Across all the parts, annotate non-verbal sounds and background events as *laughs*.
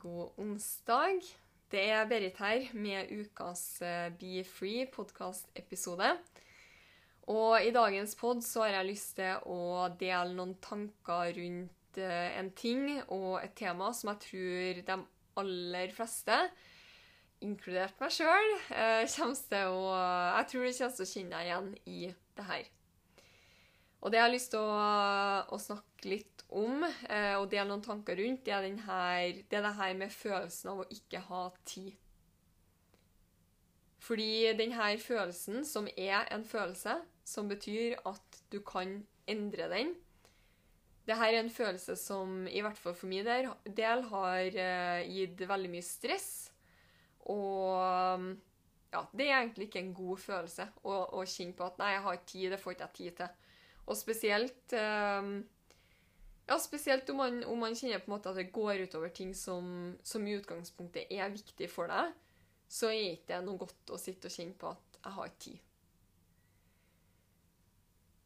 god onsdag. Det er Berit her med ukas eh, Be Free podkast-episode. Og i dagens pod så har jeg lyst til å dele noen tanker rundt eh, en ting og et tema som jeg tror de aller fleste, inkludert meg sjøl, *laughs* kommer til å Jeg tror du kommer til å kjenne deg igjen i det her. Og det jeg har lyst til å, å snakke litt om, eh, og dele noen tanker rundt, det er, denne, det er det her med følelsen av å ikke ha tid. Fordi denne følelsen, som er en følelse, som betyr at du kan endre den det her er en følelse som i hvert fall for min del, har eh, gitt veldig mye stress. Og ja, det er egentlig ikke en god følelse å, å kjenne på at nei, jeg har tid, det får ikke jeg tid til. Og spesielt eh, ja, spesielt om man, om man kjenner på en måte at det går utover ting som, som i utgangspunktet er viktig for deg, så er ikke det noe godt å sitte og kjenne på at jeg har ikke tid.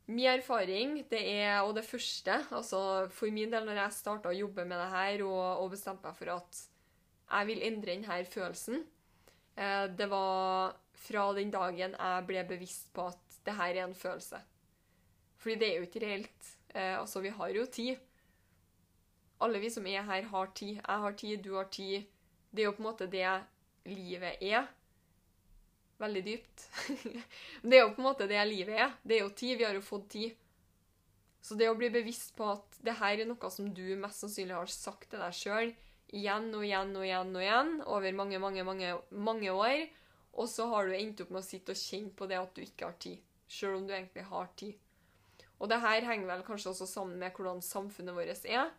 Min erfaring, det er, og det første altså For min del, når jeg starta å jobbe med det her og, og bestemte meg for at jeg vil endre denne følelsen, eh, det var fra den dagen jeg ble bevisst på at det her er en følelse. Fordi det er jo ikke reelt. Eh, altså, vi har jo tid. Alle vi som er her, har tid. Jeg har tid, du har tid. Det er jo på en måte det livet er. Veldig dypt. *laughs* det er jo på en måte det livet er. Det er jo tid. Vi har jo fått tid. Så det å bli bevisst på at det her er noe som du mest sannsynlig har sagt til deg sjøl igjen og igjen og igjen og igjen over mange, mange, mange, mange år, og så har du endt opp med å sitte og kjenne på det at du ikke har tid, sjøl om du egentlig har tid. Og det her henger vel kanskje også sammen med hvordan samfunnet vårt er.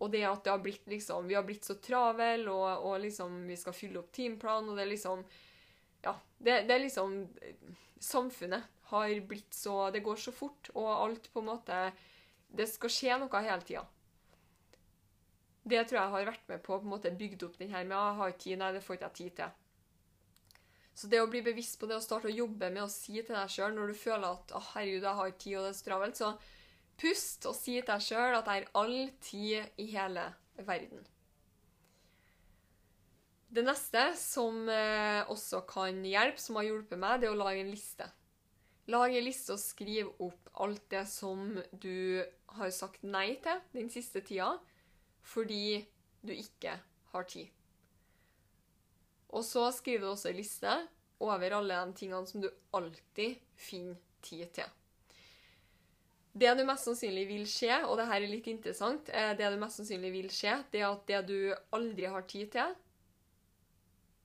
Og det at det har blitt liksom, vi har blitt så travel, og, og liksom vi skal fylle opp teamplan, og det er liksom Ja, det, det er liksom Samfunnet har blitt så Det går så fort, og alt på en måte Det skal skje noe hele tida. Det tror jeg har vært med på å bygd opp den her med «Ah, jeg har ikke tid, nei, det får ikke jeg tid til. Så det å bli bevisst på det og starte å jobbe med å si til deg sjøl når du føler at oh, herregud, jeg har tid, og det er så travelt, så pust og si til deg sjøl at jeg har all tid i hele verden. Det neste som eh, også kan hjelpe, som har hjulpet meg, det er å lage en liste. Lag en liste og skriv opp alt det som du har sagt nei til den siste tida, fordi du ikke har tid. Og så skriver du også en liste over alle de tingene som du alltid finner tid til. Det du mest sannsynlig vil skje, og det her er litt interessant, eh, det du mest sannsynlig vil skje, det er at det du aldri har tid til,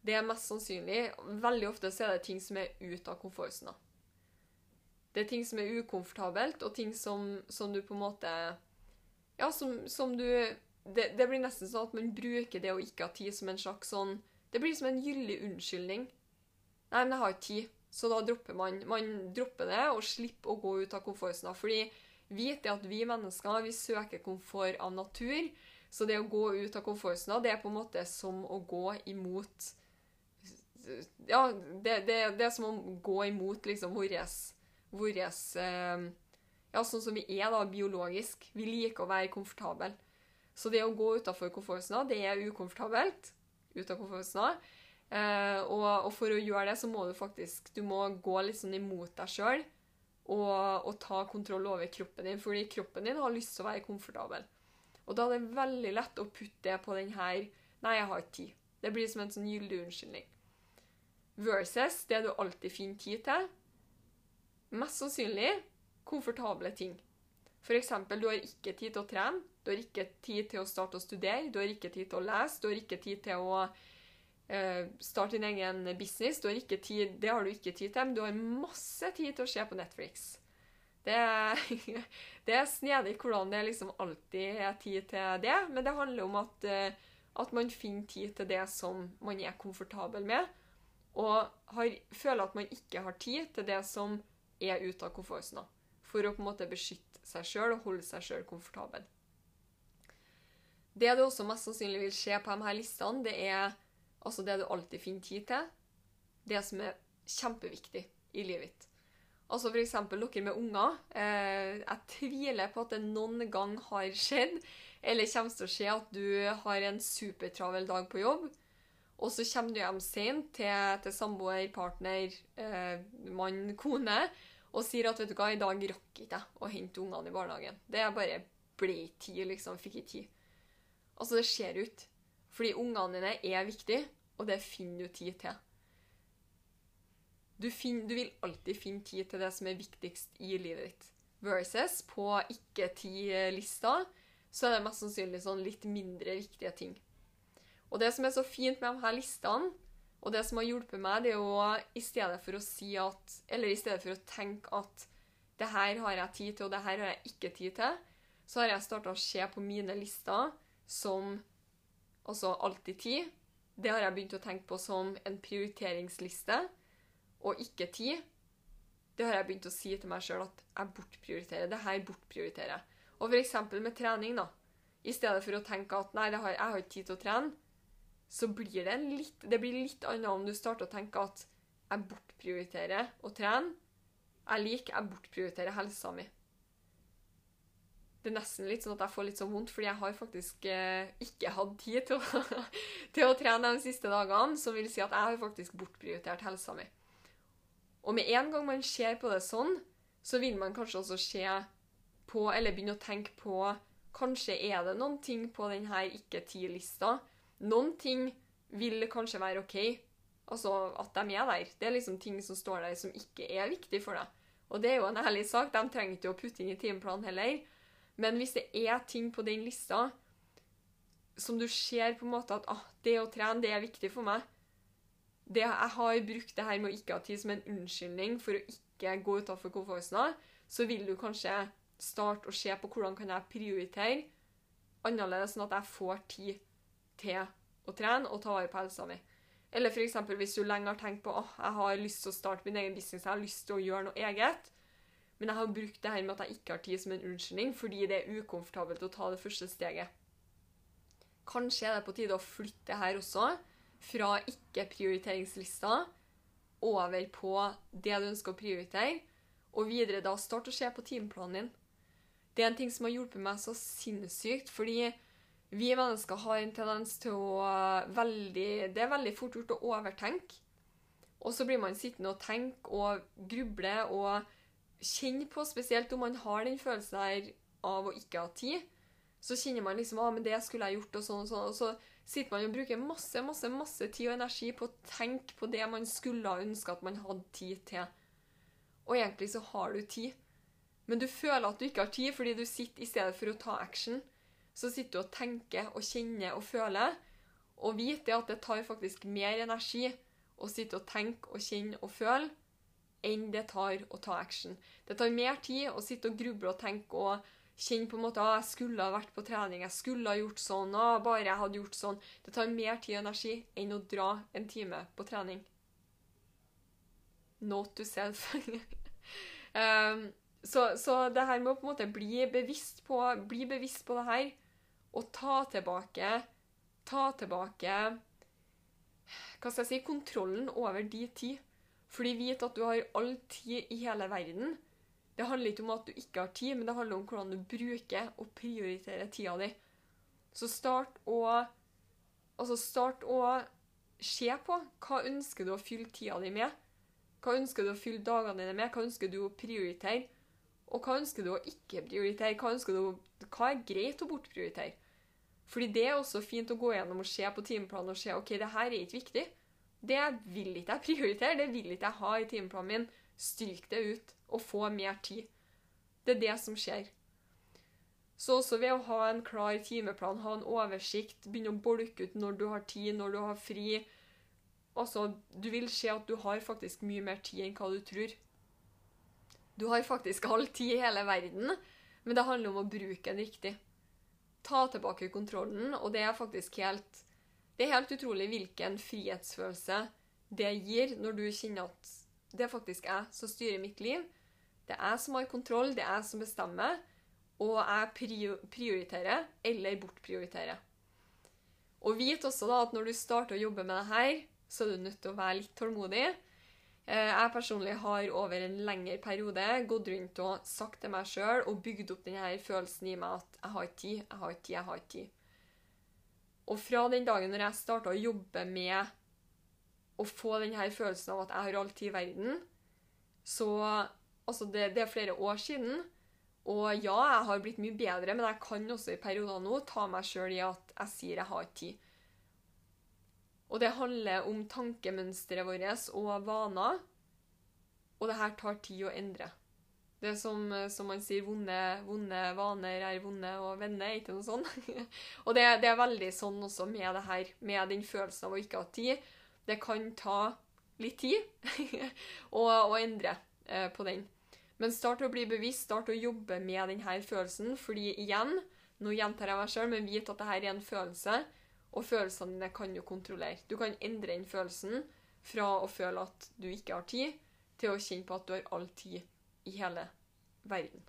det er mest sannsynlig Veldig ofte så er det ting som er ute av komfortsona. Det er ting som er ukomfortabelt, og ting som, som du på en måte Ja, som, som du det, det blir nesten sånn at man bruker det å ikke ha tid som en slags sånn Det blir som en gyldig unnskyldning. Nei, men jeg har ikke tid. Så da dropper man, man dropper det og slipper å gå ut av komfortsona. Fordi vit at vi mennesker vi søker komfort av natur. Så det å gå ut av komfortsona, det er på en måte som å gå imot Ja, det, det, det er som å gå imot liksom vår eh, Ja, sånn som vi er da, biologisk. Vi liker å være komfortable. Så det å gå utafor komfortsona, det er ukomfortabelt. Ut av komfortsona. Eh, og, og, for å gjøre det, så må du faktisk du må gå litt sånn imot deg sjøl og, og, ta kontroll over kroppen din, fordi kroppen din har lyst til å være komfortabel. Og da er det veldig lett å putte det på den her Nei, jeg har ikke tid. Det blir som en sånn gyldig unnskyldning. Versus det du alltid finner tid til. Mest sannsynlig komfortable ting. Eksempel, du har ikke tid til å trene, du har ikke tid til å starte å studere, du har ikke tid til å lese, du har ikke tid til å eh, starte din egen business. Tid, det har du ikke tid til, men du har masse tid til å se på Netflix. Det *laughs* det er snedig hvordan det liksom alltid er tid til det, men det handler om at, eh, at man finner tid til det som man er komfortabel med, og har, føler at man ikke har tid til det som er ute av komfortsona, for å på en måte beskytte seg sjøl og holde seg sjøl komfortabel. Det du også mest sannsynlig vil se på de her listene, det er altså det du alltid finner tid til, det som er kjempeviktig i livet ditt. Altså eksempel dere med unger. Eh, jeg tviler på at det noen gang har skjedd, eller kommer til å skje, at du har en supertravel dag på jobb, og så kommer du hjem sent til, til samboer, partner, eh, mann, kone, og sier at vet du hva, i dag rakk ikke jeg å hente ungene i barnehagen. Det er bare ble tid, liksom. Fikk ikke tid. Altså, det ser ut. Fordi ungene dine er viktige, og det finner du tid til. Du, finner, du, vil alltid finne tid til det som er viktigst i livet ditt. Versus på ikke-tid-lista, så er det mest sannsynlig sånn litt mindre viktige ting. Og det som er så fint med de her listene, og det som har hjulpet meg, det er jo i stedet for å si at Eller i stedet for å tenke at det her har jeg tid til, og det her har jeg ikke tid til, så har jeg starta å se på mine lister som altså alltid tid. Det har jeg begynt å tenke på som en prioriteringsliste og ikke tid, det har jeg begynt å si til meg sjøl at jeg bortprioriterer. Det her bortprioriterer jeg. Og f.eks. med trening, da. I stedet for å tenke at nei, har, jeg har ikke tid til å trene, så blir det litt Det blir litt annet om du starter å tenke at jeg bortprioriterer å trene. Jeg liker jeg bortprioriterer helsa mi. Det er nesten litt sånn at jeg får litt sånn vondt, fordi jeg har faktisk eh, ikke hatt tid til å, *laughs* til å trene de siste dagene, som vil si at jeg har faktisk bortprioritert helsa mi. Og med en gang man ser på det sånn, så vil man kanskje også se på, eller begynne å tenke på Kanskje er det noen ting på denne ikke-ti-lista. Noen ting vil kanskje være OK. Altså at de er der. Det er liksom ting som står der som ikke er viktig for deg. Og det er jo en ærlig sak. De trenger ikke å putte inn i timeplanen heller. Men hvis det er ting på den lista som du ser på en måte at ah, det å trene, det er viktig for meg, det, jeg har brukt det her med å ikke ha tid som en unnskyldning for å ikke gå utafor komfortsona, så vil du kanskje starte å se på hvordan kan jeg prioritere annerledes, sånn at jeg får tid til å trene og ta vare på helsa mi. Eller f.eks. hvis du lenge har tenkt på at jeg har lyst til å starte min egen business, jeg har lyst til å gjøre noe eget, men jeg har brukt det her med at jeg ikke har tid som en unnskyldning fordi det er ukomfortabelt å ta det første steget. Kanskje er det på tide å flytte her også fra ikke-prioriteringslista over på det du ønsker å prioritere, og videre da start å se på timeplanen din. Det er en ting som har hjulpet meg så sinnssykt, fordi vi mennesker har en tendens til å veldig Det er veldig fort gjort å overtenke. Og så blir man sittende og tenke og gruble og kjenne på, spesielt om man har den følelsen her av å ikke ha tid. Så kjenner man liksom ah, men det skulle jeg gjort, og sånn og sånn. Og så sitter man og bruker masse masse, masse tid og energi på å tenke på det man skulle ha ønska at man hadde tid til. Og egentlig så har du tid. Men du føler at du ikke har tid fordi du sitter i stedet for å ta action. Så sitter du og tenker og kjenner og føler. Og vite at det tar faktisk mer energi å sitte og tenke og kjenne og føle enn det tar å ta action. Det tar mer tid å sitte og gruble og tenke og kjenne på en måte at jeg skulle ha vært på trening, jeg skulle ha gjort sånn, å, bare jeg hadde gjort sånn. Det tar mer tid og energi enn å dra en time på trening. Note to self. *laughs* um, så, så, det her med å på en måte bli bevisst på, bli bevisst på det her, og ta tilbake Ta tilbake Hva skal jeg si Kontrollen over de tid. Fordi vit at du har all tid i hele verden. Det handler ikke om at du ikke har tid, men det handler om hvordan du bruker og prioriterer tida di. Så start å Altså, start å se på hva ønsker du å fylle tida di med. Hva ønsker du å fylle dagene dine med? Hva ønsker du å prioritere? Og hva ønsker du å ikke prioritere? Hva, du, hva er greit å bortprioritere? Fordi det er også fint å gå gjennom og se på timeplanen og se ok, det her er ikke viktig. Det vil ikke jeg prioritere, det vil ikke jeg ha i timeplanen min. Stryk det ut og få mer tid. Det er det som skjer. Så også ved å ha en klar timeplan, ha en oversikt, begynne å bolke ut når du har tid, når du har fri, Altså, du vil se at du har faktisk mye mer tid enn hva du tror. Du har faktisk all tid i hele verden, men det handler om å bruke den riktig. Ta tilbake kontrollen, og det er faktisk helt Det er helt utrolig hvilken frihetsfølelse det gir når du kjenner at det er faktisk jeg som styrer mitt liv. Det er jeg som har kontroll, det er jeg som bestemmer, og jeg prioriterer eller bortprioriterer. Og vit også da at når du starter å jobbe med det her, så er du nødt til å være litt tålmodig. Eh, Jeg personlig har over en lengre periode gått rundt og sagt til meg sjøl og bygd opp denne følelsen i meg at jeg har ikke tid, jeg har ikke tid, jeg har ikke tid. Og fra den dagen når jeg starta å jobbe med å få denne følelsen av at jeg har all tid i verden, så Altså, det, det er flere år siden. Og ja, jeg har blitt mye bedre, men jeg kan også i perioder nå ta meg sjøl i at jeg sier jeg har ikke tid. Og det handler om tankemønsteret vårt og vaner. Og det her tar tid å endre. Det er som, som man sier, vonde, vonde vaner er vonde og venner, ikke noe sånt? *laughs* og det, det er veldig sånn også med det her, med den følelsen av å ikke ha tid. Det kan ta litt tid *laughs* å, å endre eh, på den. Men start å bli bevisst, start å jobbe med denne følelsen, fordi igjen, nå gjentar jeg meg sjøl, men vit at dette er en følelse, og følelsene dine kan du kontrollere. Du kan endre den følelsen fra å føle at du ikke har tid, til å kjenne på at du har all tid i hele verden.